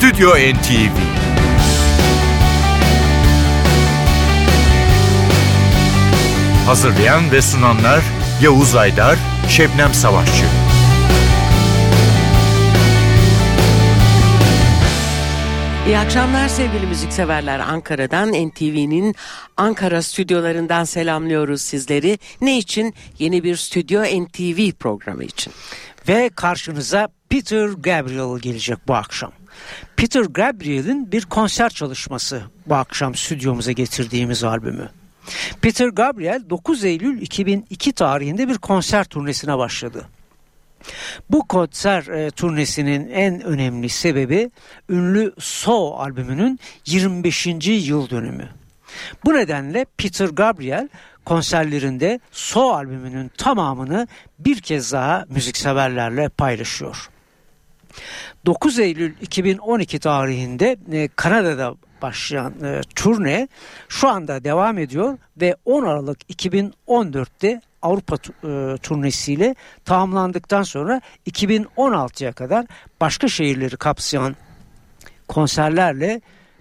Stüdyo NTV Hazırlayan ve sunanlar Yavuz Aydar, Şebnem Savaşçı. İyi akşamlar sevgili müzikseverler. Ankara'dan NTV'nin Ankara stüdyolarından selamlıyoruz sizleri. Ne için? Yeni bir Stüdyo NTV programı için. Ve karşınıza Peter Gabriel gelecek bu akşam. Peter Gabriel'in bir konser çalışması bu akşam stüdyomuza getirdiğimiz albümü. Peter Gabriel 9 Eylül 2002 tarihinde bir konser turnesine başladı. Bu konser e, turnesinin en önemli sebebi ünlü So albümünün 25. yıl dönümü. Bu nedenle Peter Gabriel konserlerinde So albümünün tamamını bir kez daha müzikseverlerle paylaşıyor. 9 Eylül 2012 tarihinde e, Kanada'da başlayan e, turne şu anda devam ediyor ve 10 Aralık 2014'te Avrupa e, turnesiyle tamamlandıktan sonra 2016'ya kadar başka şehirleri kapsayan konserlerle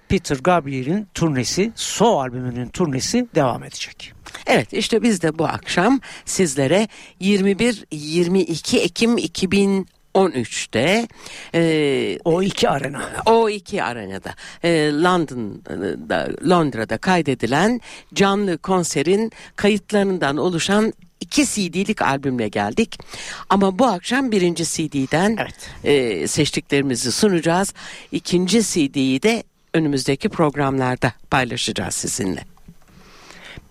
Peter Gabriel'in turnesi, So albümünün turnesi devam edecek. Evet işte biz de bu akşam sizlere 21-22 Ekim 2000 13'te e, o iki arena o iki arenada e, London'da Londra'da kaydedilen canlı konserin kayıtlarından oluşan iki CD'lik albümle geldik. Ama bu akşam birinci CD'den evet. e, seçtiklerimizi sunacağız. İkinci CD'yi de önümüzdeki programlarda paylaşacağız sizinle.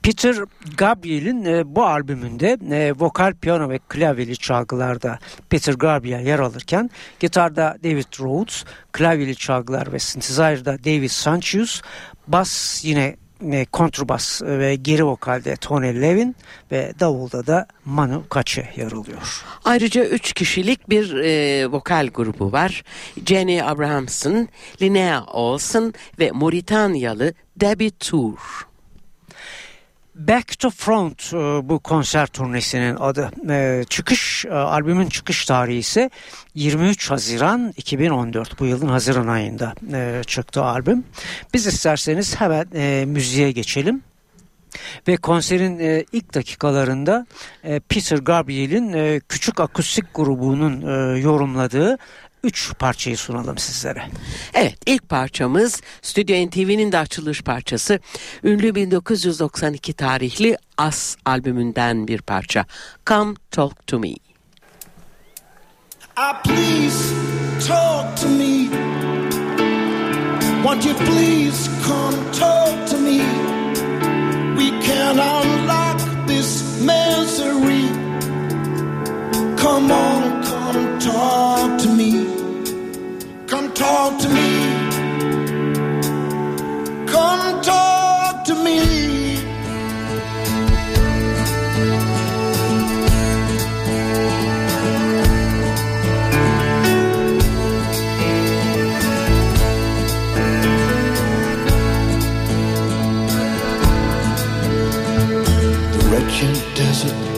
Peter Gabriel'in e, bu albümünde e, vokal, piyano ve klavyeli çalgılarda Peter Gabriel yer alırken gitarda David Rhodes, klavyeli çalgılar ve synthesizer'da David Sanchez, bas yine e, kontrbas ve geri vokalde Tony Levin ve davulda da Manu Katché yer alıyor. Ayrıca üç kişilik bir e, vokal grubu var. Jenny Abrahamson, Linnea Olsen ve Moritanyalı Debbie Tour. Back to Front e, bu konser turnesinin adı. E, çıkış e, albümün çıkış tarihi ise 23 Haziran 2014 bu yılın Haziran ayında çıktı albüm. Biz isterseniz hemen müziğe geçelim. Ve konserin ilk dakikalarında Peter Gabriel'in küçük akustik grubunun yorumladığı üç parçayı sunalım sizlere. Evet ilk parçamız Stüdyo NTV'nin de açılış parçası. Ünlü 1992 tarihli As albümünden bir parça. Come Talk To Me. Ah, please talk to me. Won't you please come talk to me? We can unlock this misery. Come on, come talk to me. Come talk to me. Come talk to me. The wretched desert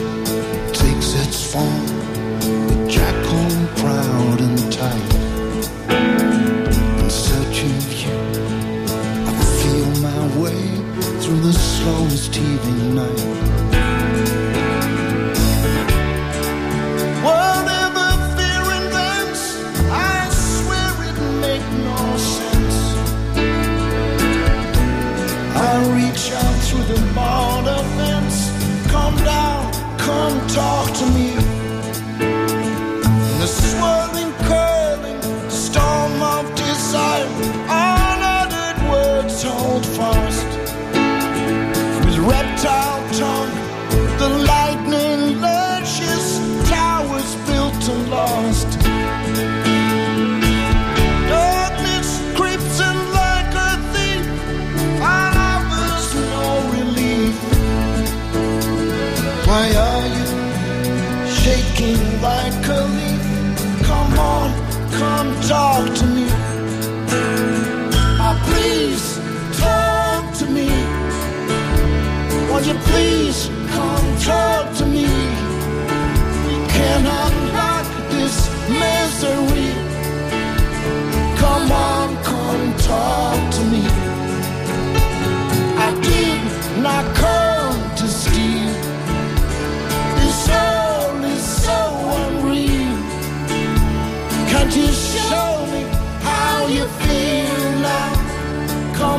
come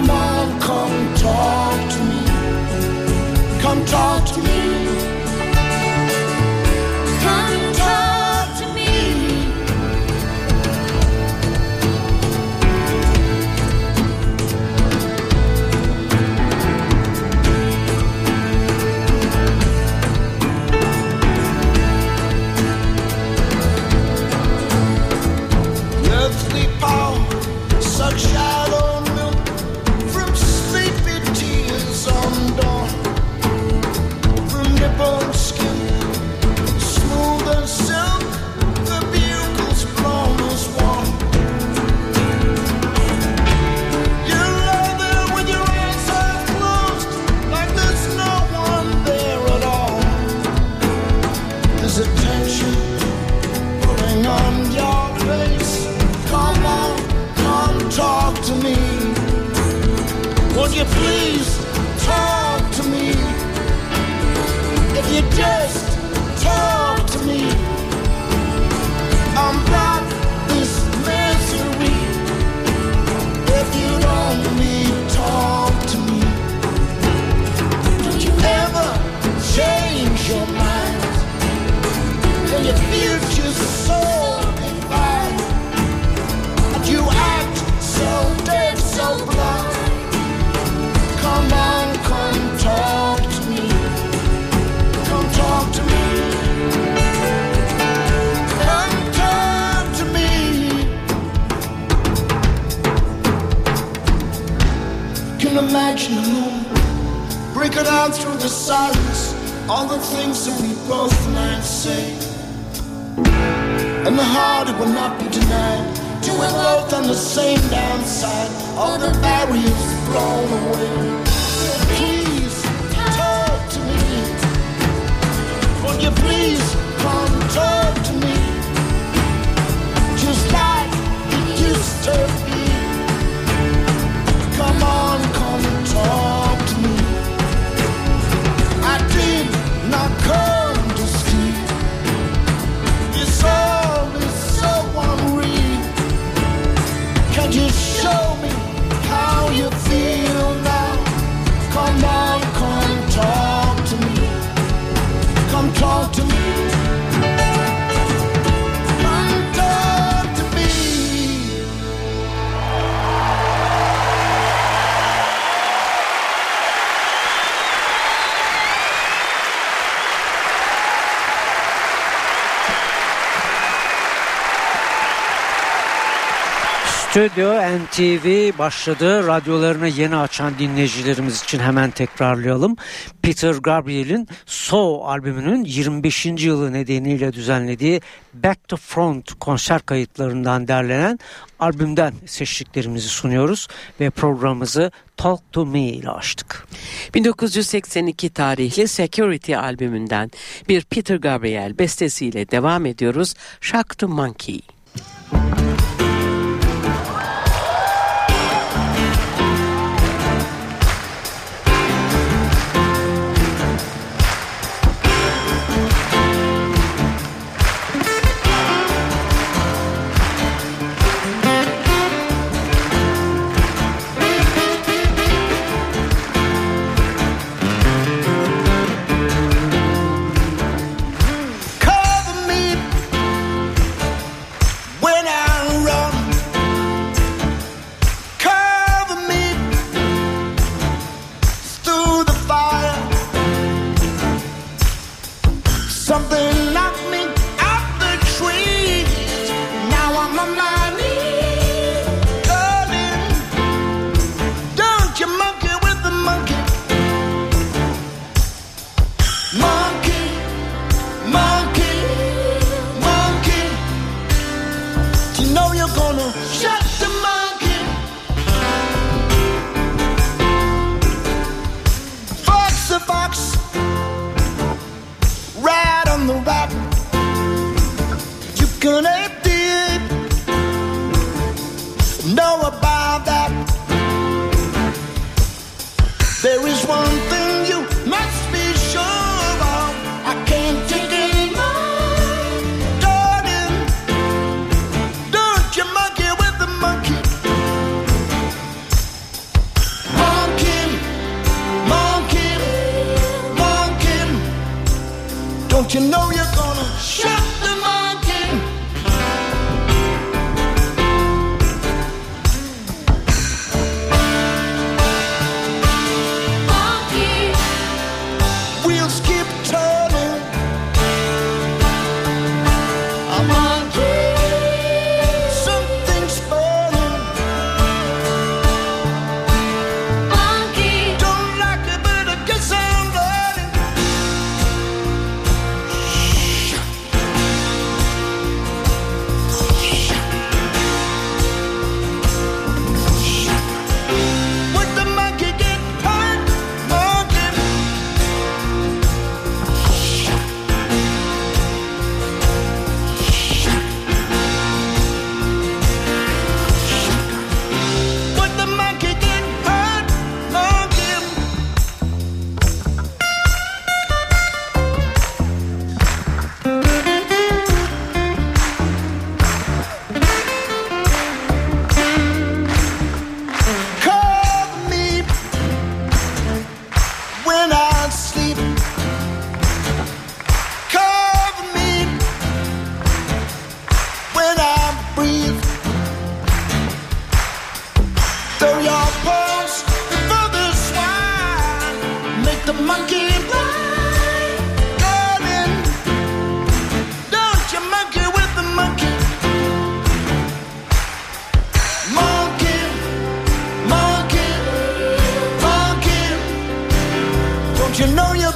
Come on, come talk to me. Come talk to me. things that we both might say. And the heart it will not be denied. Do we both on the same downside? All the barriers blown away. Please talk to me. Will you please come talk to me? Just like you used to. Stüdyo NTV başladı. Radyolarını yeni açan dinleyicilerimiz için hemen tekrarlayalım. Peter Gabriel'in So albümünün 25. yılı nedeniyle düzenlediği Back to Front konser kayıtlarından derlenen albümden seçtiklerimizi sunuyoruz ve programımızı Talk to Me ile açtık. 1982 tarihli Security albümünden bir Peter Gabriel bestesiyle devam ediyoruz. Shock to Monkey. Müzik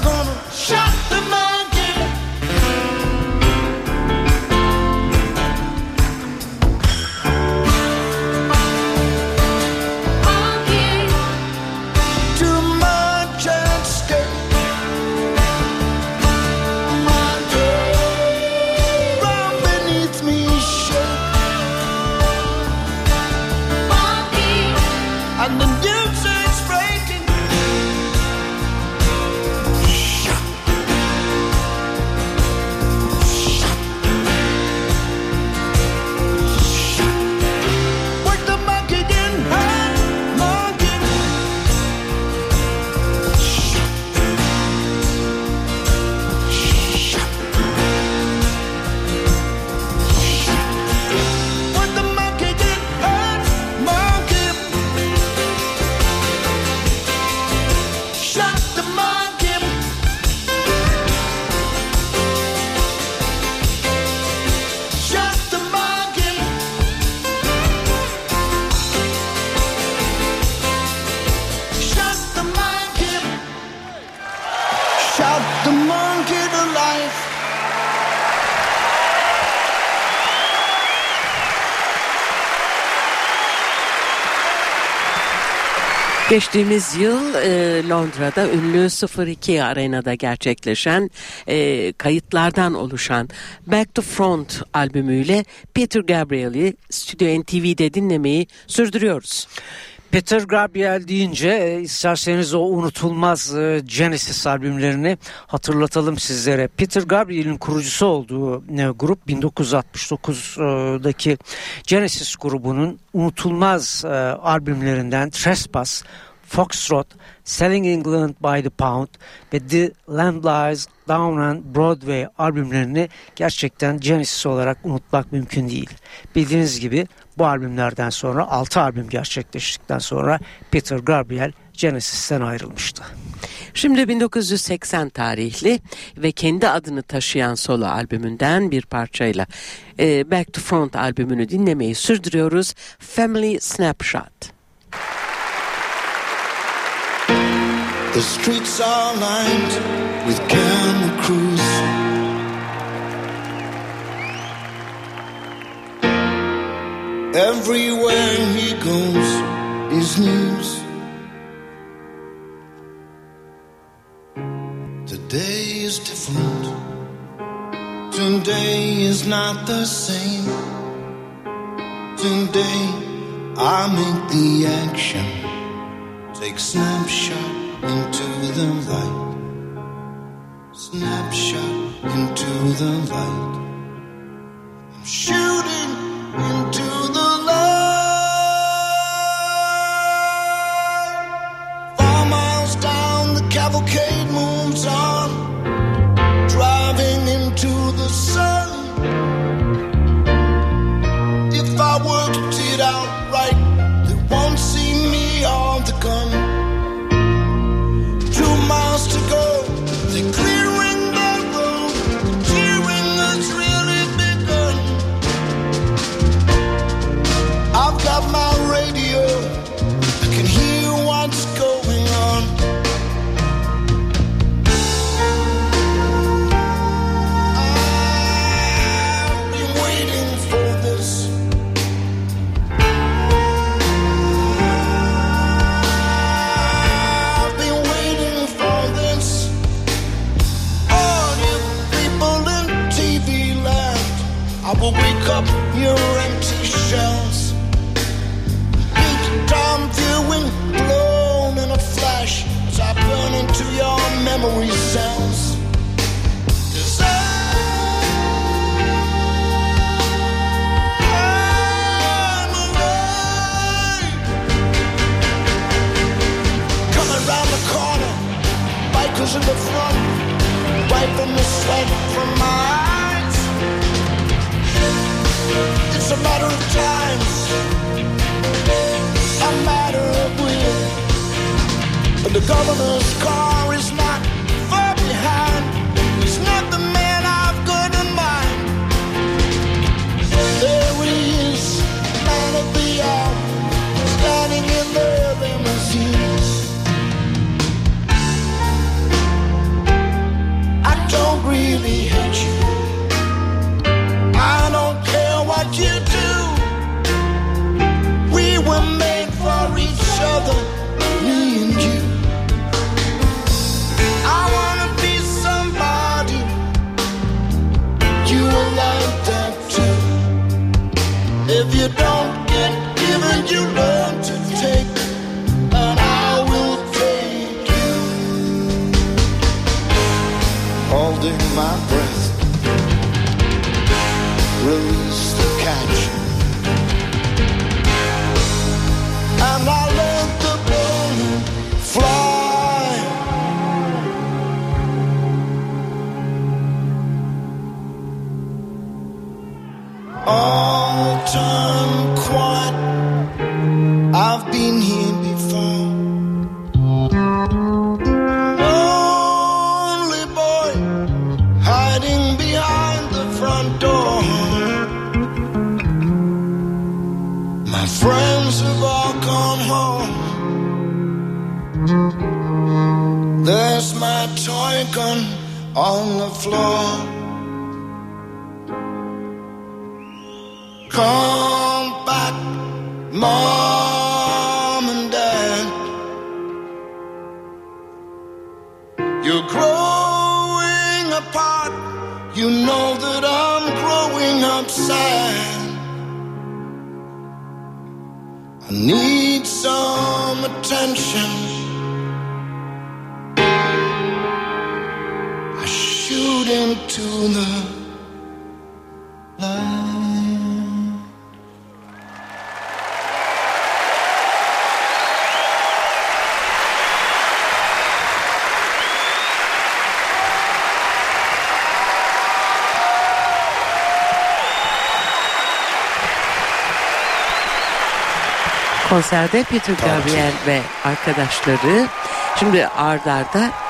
gonna shock the Geçtiğimiz yıl e, Londra'da ünlü 02 Arena'da gerçekleşen e, kayıtlardan oluşan Back to Front albümüyle Peter Gabriel'i Stüdyo NTV'de dinlemeyi sürdürüyoruz. Peter Gabriel deyince e, isterseniz o unutulmaz e, Genesis albümlerini hatırlatalım sizlere. Peter Gabriel'in kurucusu olduğu e, grup 1969'daki Genesis grubunun unutulmaz albümlerinden Trespass, Foxtrot, Selling England by the Pound ve The Land Lies Down on Broadway albümlerini gerçekten Genesis olarak unutmak mümkün değil. Bildiğiniz gibi bu albümlerden sonra 6 albüm gerçekleştikten sonra Peter Gabriel Genesis'ten ayrılmıştı. Şimdi 1980 tarihli ve kendi adını taşıyan solo albümünden bir parçayla e, Back to Front albümünü dinlemeyi sürdürüyoruz. Family Snapshot. The streets are lined with camera crews. Everywhere he goes is news. Today is different. Today is not the same. Today I make the action. Take snapshot into the light. Snapshot into the light. I'm shooting will wake up your empty shells. Big time viewing blown in a flash as I burn into your memory cells. 'Cause alive. Coming the corner, bikers in the front, wiping the sweat from my eyes. It's a matter of time, a matter of will. And the governor's car is out into the. Konserde Peter Gabriel ve arkadaşları şimdi ardarda arda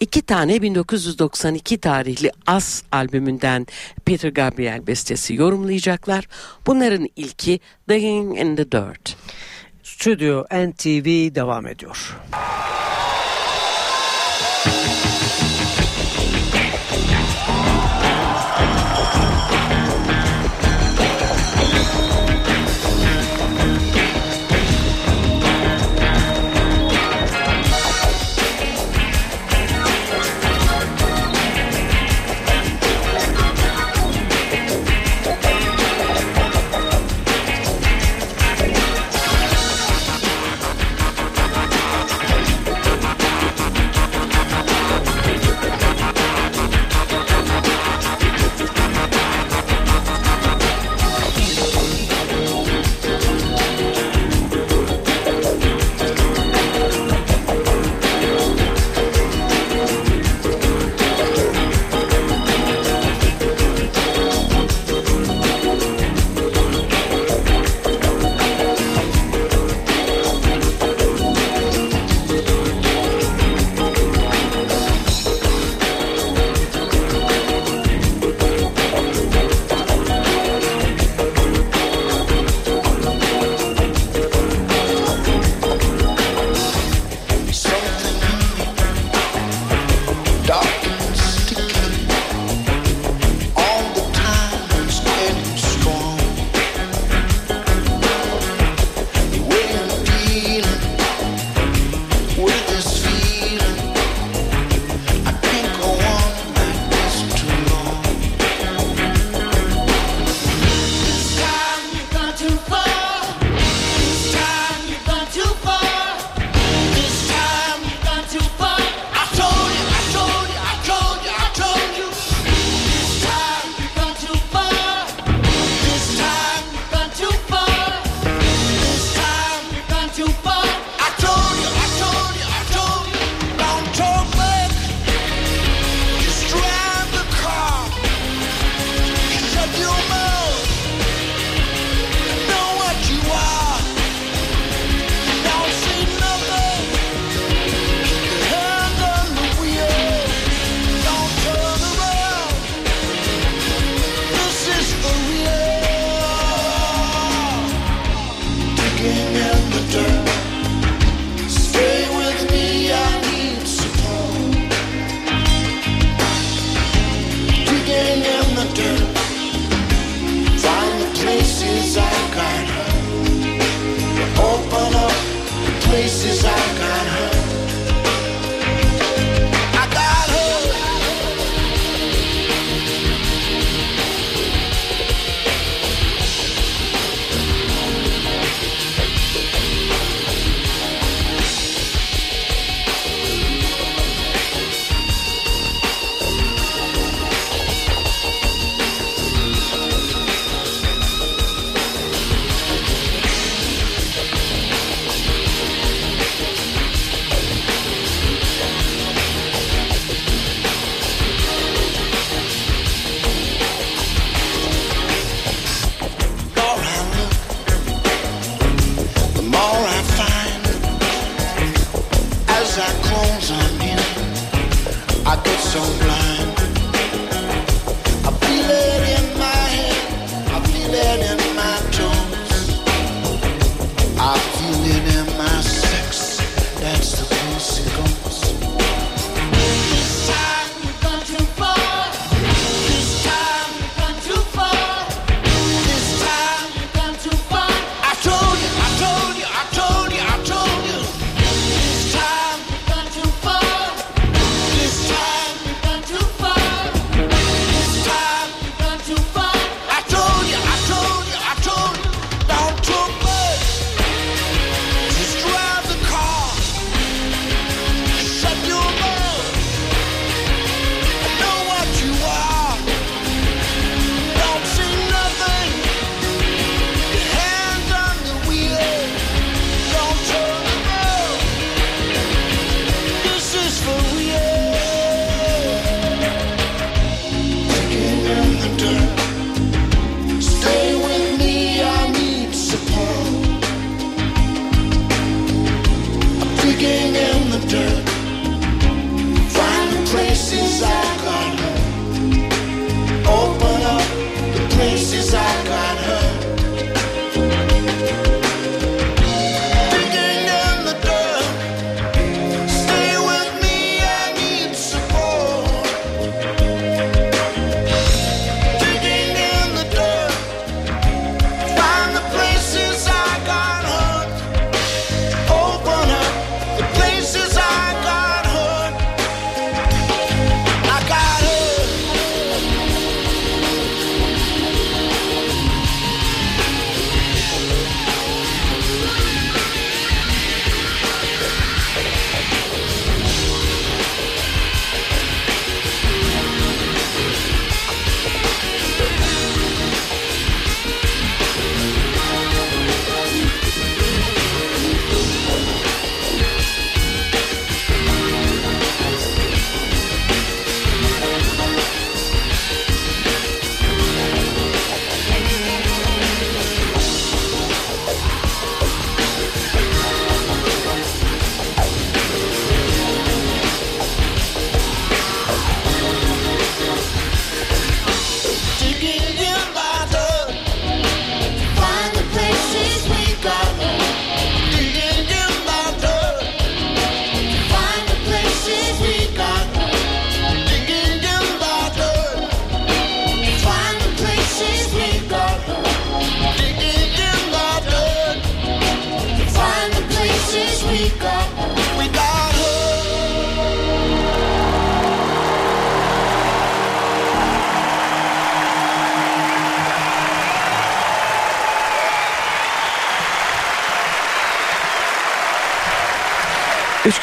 iki tane 1992 tarihli As albümünden Peter Gabriel bestesi yorumlayacaklar. Bunların ilki Digging in the Dirt. Stüdyo NTV devam ediyor.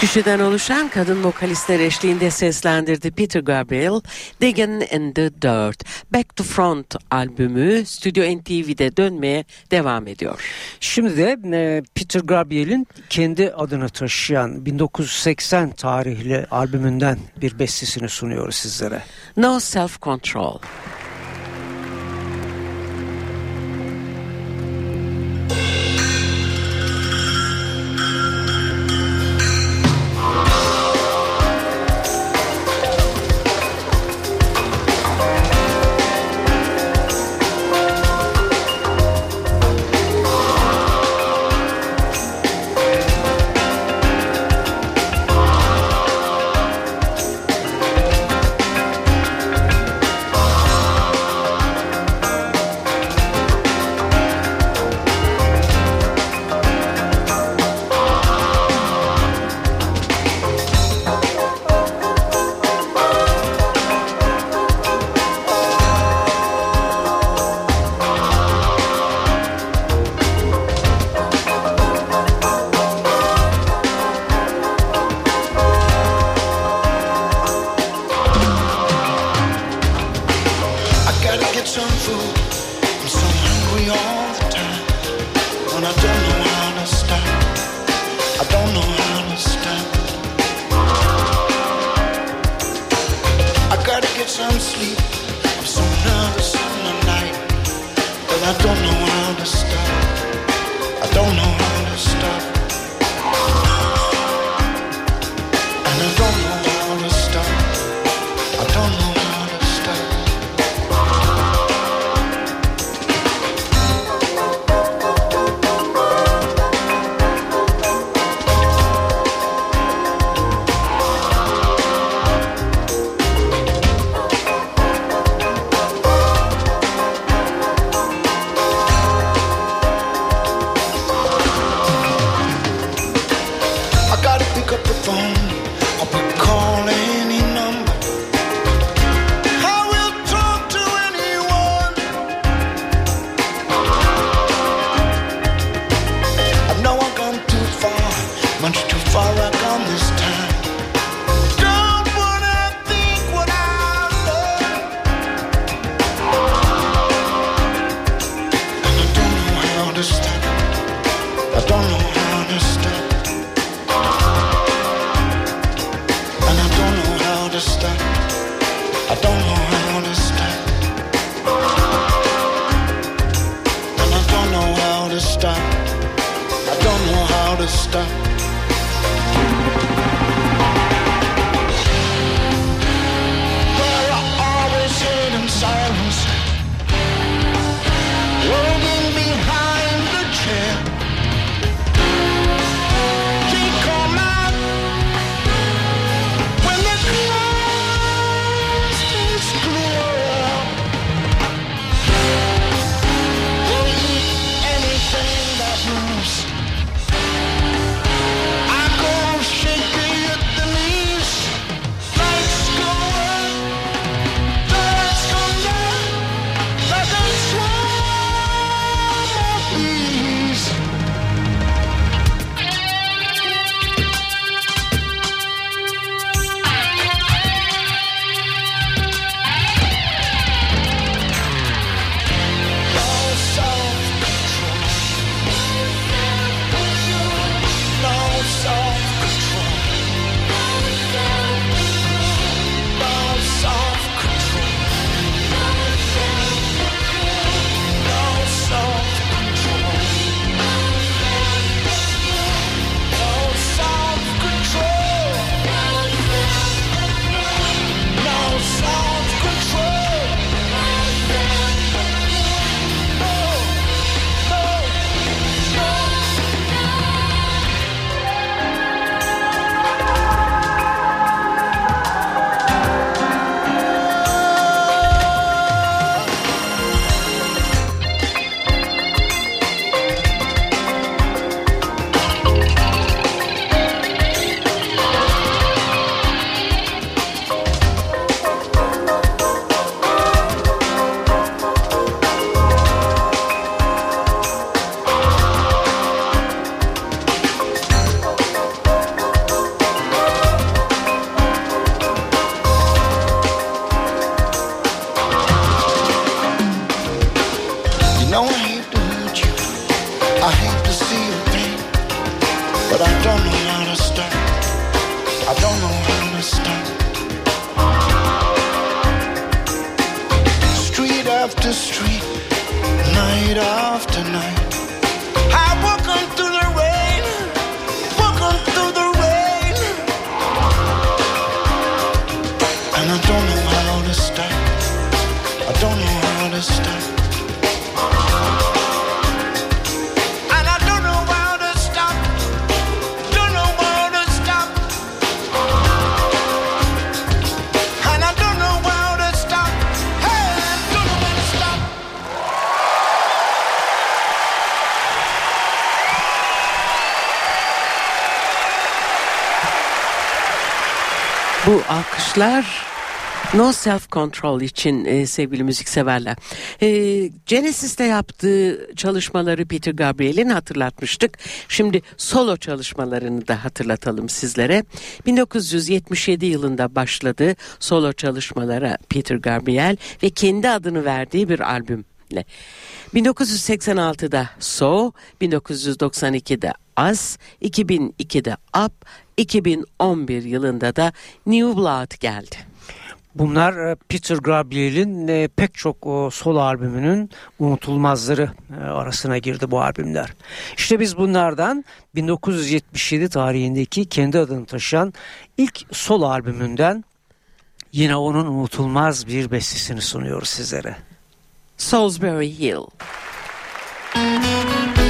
kişiden oluşan kadın vokalistler eşliğinde seslendirdi Peter Gabriel, Diggin in the Dirt. Back to Front albümü Stüdyo NTV'de dönmeye devam ediyor. Şimdi de e, Peter Gabriel'in kendi adını taşıyan 1980 tarihli albümünden bir bestesini sunuyoruz sizlere. No Self Control. Bu alkışlar No Self Control için e, sevgili müzikseverler. E, Genesis'te yaptığı çalışmaları Peter Gabriel'in hatırlatmıştık. Şimdi solo çalışmalarını da hatırlatalım sizlere. 1977 yılında başladı solo çalışmalara Peter Gabriel ve kendi adını verdiği bir albüm. 1986'da So, 1992'de As, 2002'de Up 2011 yılında da New Blood geldi. Bunlar e, Peter Gabriel'in e, pek çok sol albümünün unutulmazları e, arasına girdi bu albümler. İşte biz bunlardan 1977 tarihindeki kendi adını taşıyan ilk sol albümünden yine onun unutulmaz bir bestesini sunuyoruz sizlere. Salisbury Hill. Müzik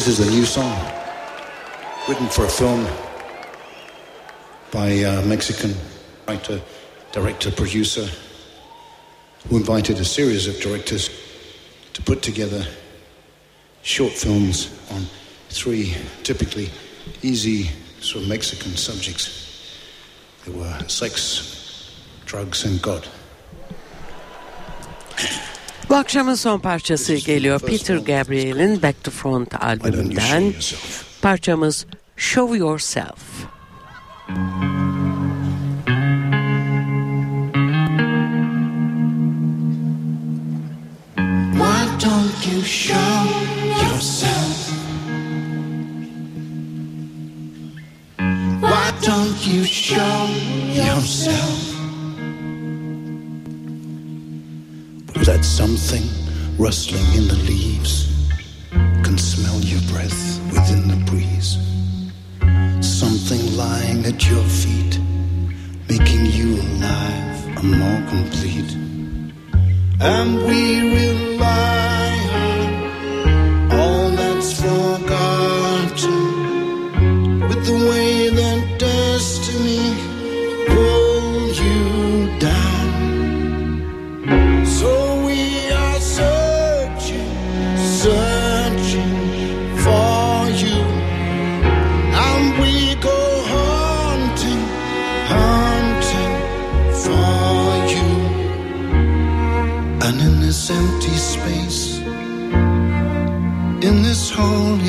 This is a new song written for a film by a Mexican writer, director, producer who invited a series of directors to put together short films on three typically easy sort of Mexican subjects. There were sex, drugs, and God. Bu akşamın son parçası geliyor Peter Gabriel'in Back to Front albümünden. Parçamız Show Yourself. Why don't you show yourself? Why don't you show yourself? That something rustling in the leaves? Can smell your breath within the breeze. Something lying at your feet, making you alive and more complete and we rely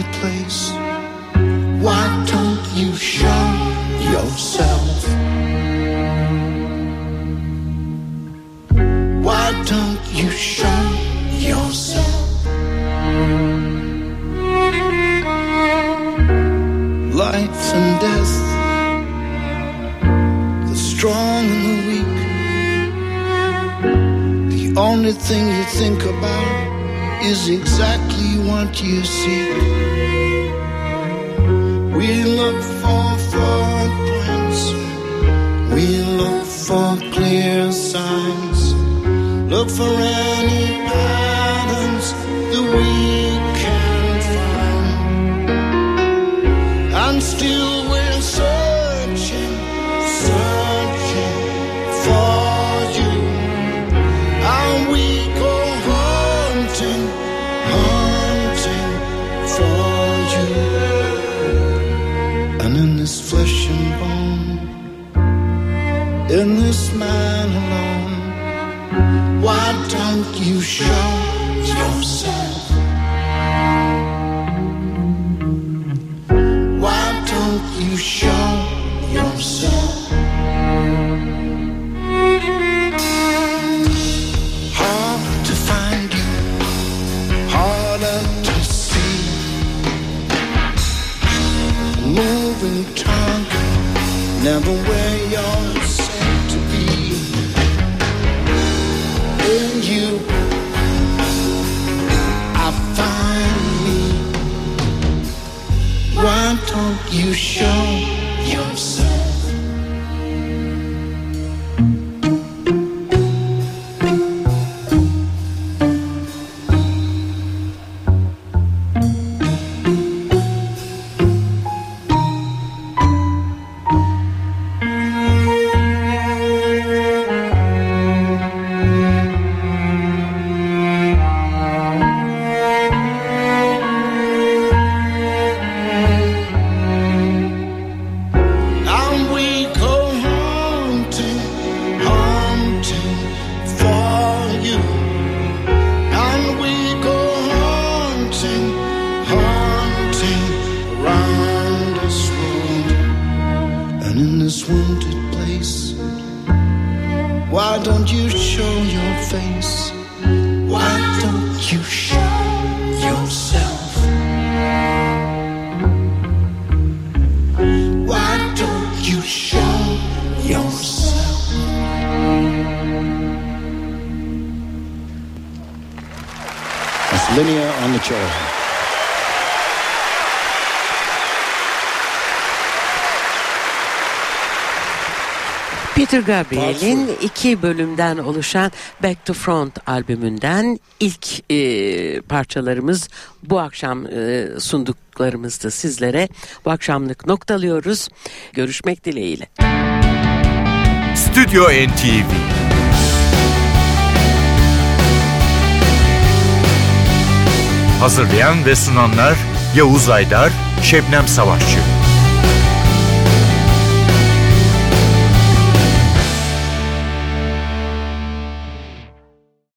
quiet place. Alone, why don't you show yourself? Peter Gabriel'in iki bölümden oluşan Back to Front albümünden ilk e, parçalarımız bu akşam e, sunduklarımızdı sizlere. Bu akşamlık noktalıyoruz. Görüşmek dileğiyle. Stüdyo NTV Hazırlayan ve sunanlar Yavuz Aydar, Şebnem Savaşçı.